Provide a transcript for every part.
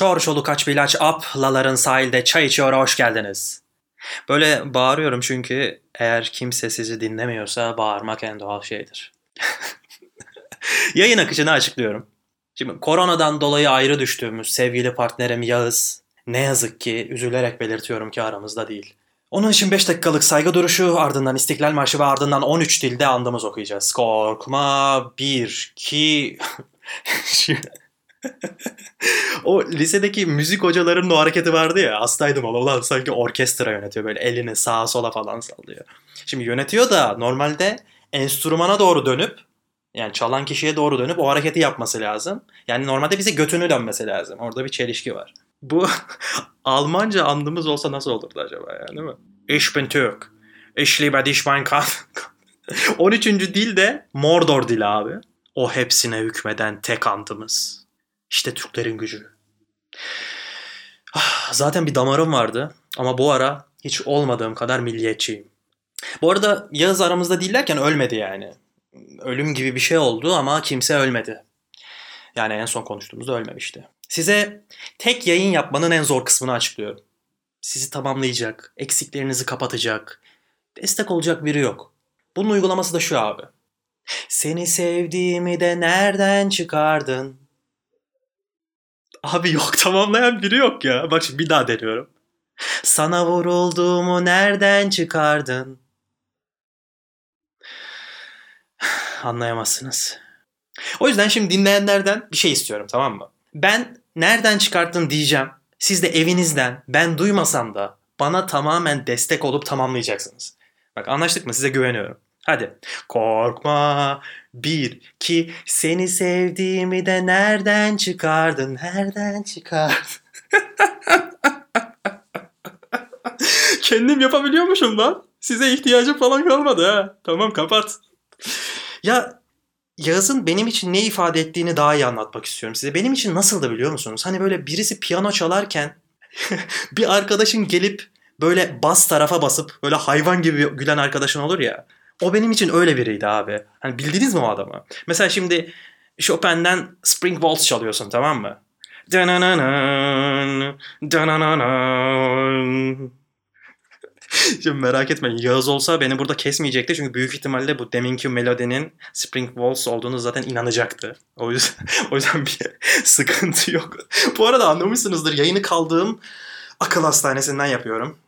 çor çoluk aç bir ilaç ap laların sahilde çay içiyor hoş geldiniz. Böyle bağırıyorum çünkü eğer kimse sizi dinlemiyorsa bağırmak en doğal şeydir. Yayın akışını açıklıyorum. Şimdi koronadan dolayı ayrı düştüğümüz sevgili partnerim Yağız ne yazık ki üzülerek belirtiyorum ki aramızda değil. Onun için 5 dakikalık saygı duruşu, ardından İstiklal Marşı ve ardından 13 dilde andımız okuyacağız. Korkma, 1, 2... o lisedeki müzik hocalarının o hareketi vardı ya hastaydım ola ulan sanki orkestra yönetiyor böyle elini sağa sola falan sallıyor. Şimdi yönetiyor da normalde enstrümana doğru dönüp yani çalan kişiye doğru dönüp o hareketi yapması lazım. Yani normalde bize götünü dönmesi lazım. Orada bir çelişki var. Bu Almanca andımız olsa nasıl olurdu acaba yani değil mi? Ich bin Türk. Ich liebe dich mein Kampf. 13. dil de Mordor dili abi. O hepsine hükmeden tek andımız. İşte Türklerin gücü. Ah, zaten bir damarım vardı ama bu ara hiç olmadığım kadar milliyetçiyim. Bu arada Yağız aramızda değillerken ölmedi yani. Ölüm gibi bir şey oldu ama kimse ölmedi. Yani en son konuştuğumuzda ölmemişti. Size tek yayın yapmanın en zor kısmını açıklıyorum. Sizi tamamlayacak, eksiklerinizi kapatacak, destek olacak biri yok. Bunun uygulaması da şu abi. Seni sevdiğimi de nereden çıkardın? Abi yok tamamlayan biri yok ya. Bak şimdi bir daha deniyorum. Sana vurulduğumu nereden çıkardın? Anlayamazsınız. O yüzden şimdi dinleyenlerden bir şey istiyorum tamam mı? Ben nereden çıkarttın diyeceğim. Siz de evinizden ben duymasam da bana tamamen destek olup tamamlayacaksınız. Bak anlaştık mı? Size güveniyorum. Hadi. Korkma. Bir, ki seni sevdiğimi de nereden çıkardın? Nereden çıkardın? Kendim yapabiliyormuşum lan. Size ihtiyacım falan kalmadı ha. Tamam kapat. Ya Yağız'ın benim için ne ifade ettiğini daha iyi anlatmak istiyorum size. Benim için nasıldı biliyor musunuz? Hani böyle birisi piyano çalarken bir arkadaşın gelip böyle bas tarafa basıp böyle hayvan gibi gülen arkadaşın olur ya. O benim için öyle biriydi abi. Hani bildiniz mi o adamı? Mesela şimdi Chopin'den Spring Waltz çalıyorsun tamam mı? Şimdi merak etmeyin Yağız olsa beni burada kesmeyecekti çünkü büyük ihtimalle bu deminki melodinin Spring Waltz olduğunu zaten inanacaktı. O yüzden, o yüzden bir sıkıntı yok. Bu arada anlamışsınızdır yayını kaldığım akıl hastanesinden yapıyorum.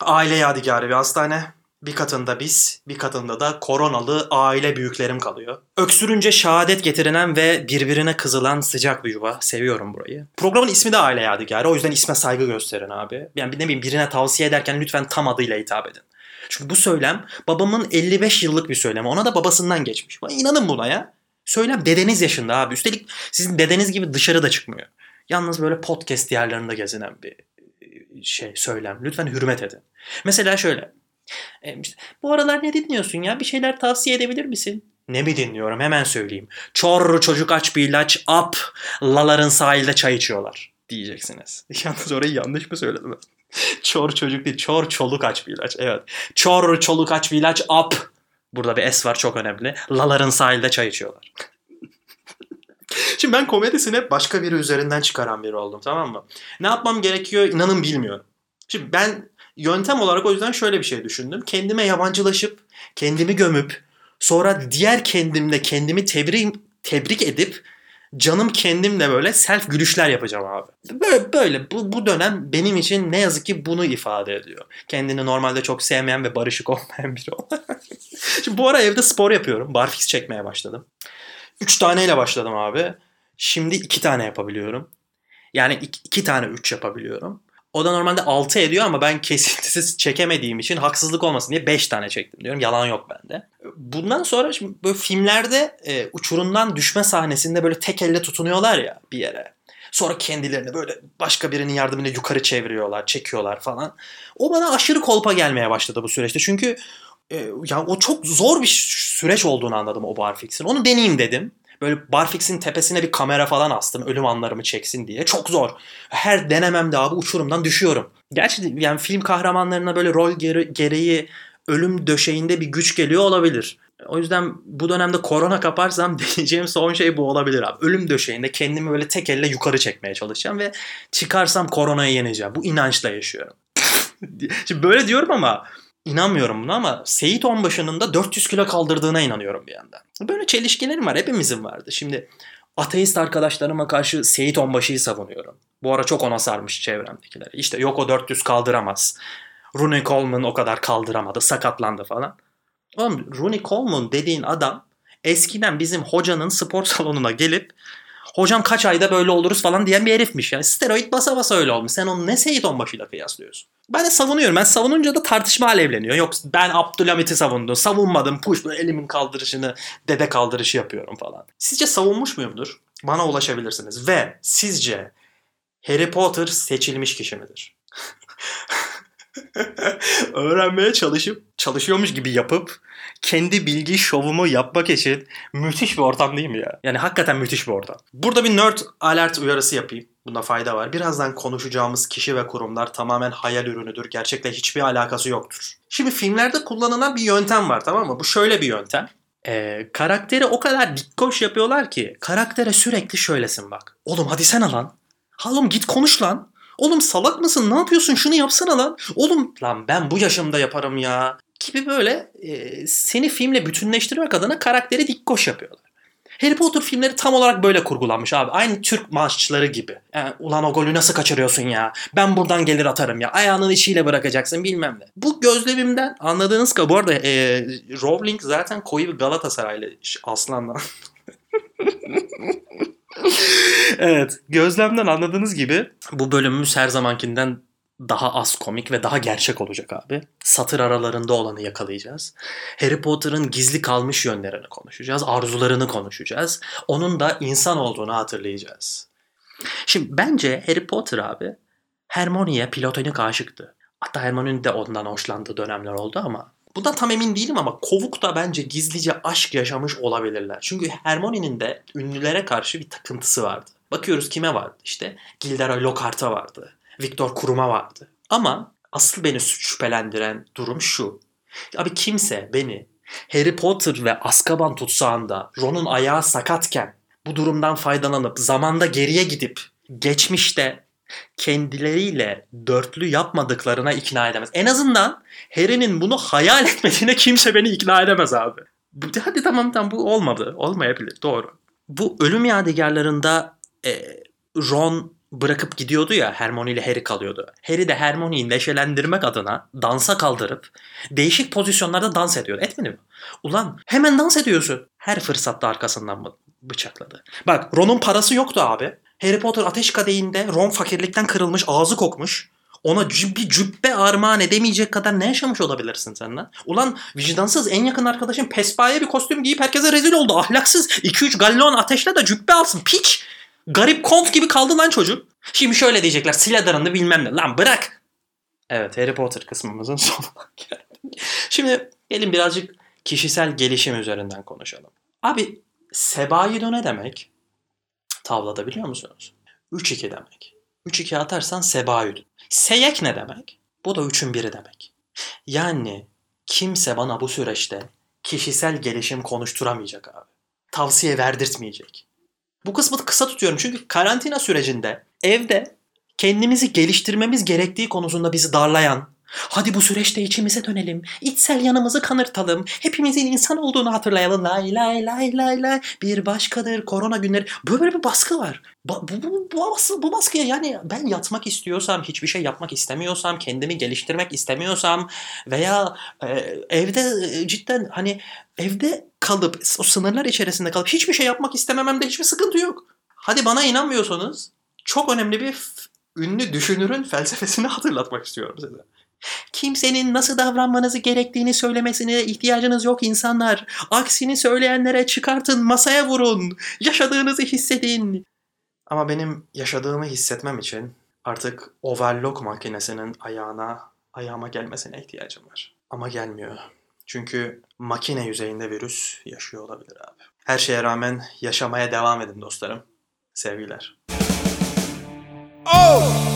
Aile yadigarı bir hastane. Bir katında biz, bir katında da koronalı aile büyüklerim kalıyor. Öksürünce şehadet getirilen ve birbirine kızılan sıcak bir yuva. Seviyorum burayı. Programın ismi de Aile Yadigarı. O yüzden isme saygı gösterin abi. Yani ne bileyim birine tavsiye ederken lütfen tam adıyla hitap edin. Çünkü bu söylem babamın 55 yıllık bir söylemi. Ona da babasından geçmiş. İnanın buna ya. Söylem dedeniz yaşında abi. Üstelik sizin dedeniz gibi dışarı da çıkmıyor. Yalnız böyle podcast yerlerinde gezinen bir şey söylem. Lütfen hürmet edin. Mesela şöyle. E, bu aralar ne dinliyorsun ya? Bir şeyler tavsiye edebilir misin? Ne mi dinliyorum hemen söyleyeyim. Çor çocuk aç bir ilaç ap laların sahilde çay içiyorlar diyeceksiniz. Yalnız orayı yanlış mı söyledim çor çocuk değil çor çoluk aç bir ilaç. Evet. Çor çoluk aç bir ilaç ap. Burada bir S var çok önemli. Laların sahilde çay içiyorlar. Şimdi ben komedisini başka biri üzerinden çıkaran biri oldum tamam mı? Ne yapmam gerekiyor inanın bilmiyorum. Şimdi ben yöntem olarak o yüzden şöyle bir şey düşündüm. Kendime yabancılaşıp, kendimi gömüp, sonra diğer kendimle kendimi tebrik, tebrik edip canım kendimle böyle self gülüşler yapacağım abi. Böyle, böyle bu, bu dönem benim için ne yazık ki bunu ifade ediyor. Kendini normalde çok sevmeyen ve barışık olmayan biri olarak. Şimdi bu ara evde spor yapıyorum. Barfix çekmeye başladım. Üç taneyle başladım abi. Şimdi iki tane yapabiliyorum. Yani iki, iki tane üç yapabiliyorum. O da normalde 6 ediyor ama ben kesintisiz çekemediğim için haksızlık olmasın diye 5 tane çektim diyorum. Yalan yok bende. Bundan sonra şimdi böyle filmlerde e, uçurumdan düşme sahnesinde böyle tek elle tutunuyorlar ya bir yere. Sonra kendilerini böyle başka birinin yardımıyla yukarı çeviriyorlar, çekiyorlar falan. O bana aşırı kolpa gelmeye başladı bu süreçte. Çünkü e, ya o çok zor bir süreç olduğunu anladım o barfix'in. Onu deneyeyim dedim. Böyle barfix'in tepesine bir kamera falan astım ölüm anlarımı çeksin diye. Çok zor. Her denememde abi uçurumdan düşüyorum. Gerçi yani film kahramanlarına böyle rol gere- gereği ölüm döşeğinde bir güç geliyor olabilir. O yüzden bu dönemde korona kaparsam diyeceğim son şey bu olabilir abi. Ölüm döşeğinde kendimi böyle tek elle yukarı çekmeye çalışacağım ve çıkarsam koronayı yeneceğim. Bu inançla yaşıyorum. Şimdi böyle diyorum ama inanmıyorum buna ama Seyit Onbaşı'nın da 400 kilo kaldırdığına inanıyorum bir yandan. Böyle çelişkilerim var. Hepimizin vardı. Şimdi ateist arkadaşlarıma karşı Seyit Onbaşı'yı savunuyorum. Bu ara çok ona sarmış çevremdekiler. İşte yok o 400 kaldıramaz. Rooney Coleman o kadar kaldıramadı. Sakatlandı falan. Oğlum Rooney Coleman dediğin adam eskiden bizim hocanın spor salonuna gelip hocam kaç ayda böyle oluruz falan diyen bir herifmiş. Yani steroid basa basa öyle olmuş. Sen onu ne Seyit Onbaşı'yla kıyaslıyorsun? Ben de savunuyorum. Ben savununca da tartışma alevleniyor. Yok ben Abdülhamit'i savundum. Savunmadım. Push elimin kaldırışını dede kaldırışı yapıyorum falan. Sizce savunmuş muyumdur? Bana ulaşabilirsiniz. Ve sizce Harry Potter seçilmiş kişi midir? Öğrenmeye çalışıp çalışıyormuş gibi yapıp kendi bilgi şovumu yapmak için müthiş bir ortam değil mi ya? Yani hakikaten müthiş bir ortam. Burada bir nerd alert uyarısı yapayım. Bunda fayda var. Birazdan konuşacağımız kişi ve kurumlar tamamen hayal ürünüdür. Gerçekle hiçbir alakası yoktur. Şimdi filmlerde kullanılan bir yöntem var tamam mı? Bu şöyle bir yöntem. Ee, karakteri o kadar dikkoş yapıyorlar ki karaktere sürekli şöylesin bak. Oğlum hadi sen lan. Oğlum git konuş lan. Oğlum salak mısın? Ne yapıyorsun? Şunu yapsana lan. Oğlum lan ben bu yaşımda yaparım ya. Gibi böyle e, seni filmle bütünleştirmek adına karakteri dikkoş yapıyorlar. Harry Potter filmleri tam olarak böyle kurgulanmış abi. Aynı Türk maççıları gibi. Yani, Ulan o golü nasıl kaçırıyorsun ya? Ben buradan gelir atarım ya. Ayağının içiyle bırakacaksın bilmem ne. Bu gözlemimden anladığınız ki bu arada e, Rowling zaten koyu bir Galatasaraylı aslandan. evet gözlemden anladığınız gibi bu bölümümüz her zamankinden daha az komik ve daha gerçek olacak abi. Satır aralarında olanı yakalayacağız. Harry Potter'ın gizli kalmış yönlerini konuşacağız. Arzularını konuşacağız. Onun da insan olduğunu hatırlayacağız. Şimdi bence Harry Potter abi Hermione'ye platonik aşıktı. Hatta Hermione'nin de ondan hoşlandığı dönemler oldu ama Bundan tam emin değilim ama Kovuk da bence gizlice aşk yaşamış olabilirler. Çünkü Hermione'nin de ünlülere karşı bir takıntısı vardı. Bakıyoruz kime vardı işte. Gilderoy Lockhart'a vardı. Viktor Kurum'a vardı. Ama asıl beni şüphelendiren durum şu. Abi kimse beni Harry Potter ve Azkaban tutsağında Ron'un ayağı sakatken bu durumdan faydalanıp zamanda geriye gidip geçmişte kendileriyle dörtlü yapmadıklarına ikna edemez. En azından Harry'nin bunu hayal etmediğine kimse beni ikna edemez abi. Hadi tamam tamam bu olmadı. Olmayabilir doğru. Bu ölüm yadigarlarında e, Ron bırakıp gidiyordu ya Hermione ile Harry kalıyordu. Harry de Hermione'yi neşelendirmek adına dansa kaldırıp değişik pozisyonlarda dans ediyor. Etmedi mi? Ulan hemen dans ediyorsun. Her fırsatta arkasından bıçakladı. Bak Ron'un parası yoktu abi. Harry Potter ateş kadehinde Ron fakirlikten kırılmış, ağzı kokmuş. Ona bir cübbe armağan edemeyecek kadar ne yaşamış olabilirsin sen lan? Ulan vicdansız en yakın arkadaşın pespaye bir kostüm giyip herkese rezil oldu. Ahlaksız 2-3 gallon ateşle de cübbe alsın. Piç! Garip kont gibi kaldı lan çocuk. Şimdi şöyle diyecekler. Slytherin'de bilmem ne. Lan bırak! Evet Harry Potter kısmımızın sonuna geldik. Şimdi gelin birazcık kişisel gelişim üzerinden konuşalım. Abi Sebayido ne demek? Tavlada biliyor musunuz? 3-2 demek. 3-2 atarsan Sebayüd. Seyek ne demek? Bu da 3'ün biri demek. Yani kimse bana bu süreçte kişisel gelişim konuşturamayacak abi. Tavsiye verdirtmeyecek. Bu kısmı kısa tutuyorum çünkü karantina sürecinde evde kendimizi geliştirmemiz gerektiği konusunda bizi darlayan, Hadi bu süreçte içimize dönelim. İçsel yanımızı kanırtalım. Hepimizin insan olduğunu hatırlayalım. Lay lay lay lay lay. Bir başkadır korona günleri. Böyle bir baskı var. Ba- bu, bu, bu, bu baskıya yani ben yatmak istiyorsam, hiçbir şey yapmak istemiyorsam, kendimi geliştirmek istemiyorsam veya e, evde e, cidden hani evde kalıp o sınırlar içerisinde kalıp hiçbir şey yapmak istemememde hiçbir sıkıntı yok. Hadi bana inanmıyorsanız çok önemli bir ünlü düşünürün felsefesini hatırlatmak istiyorum size. Kimsenin nasıl davranmanızı gerektiğini söylemesine ihtiyacınız yok insanlar. Aksini söyleyenlere çıkartın, masaya vurun. Yaşadığınızı hissedin. Ama benim yaşadığımı hissetmem için artık overlock makinesinin ayağına, ayağıma gelmesine ihtiyacım var. Ama gelmiyor. Çünkü makine yüzeyinde virüs yaşıyor olabilir abi. Her şeye rağmen yaşamaya devam edin dostlarım. Sevgiler. Oh!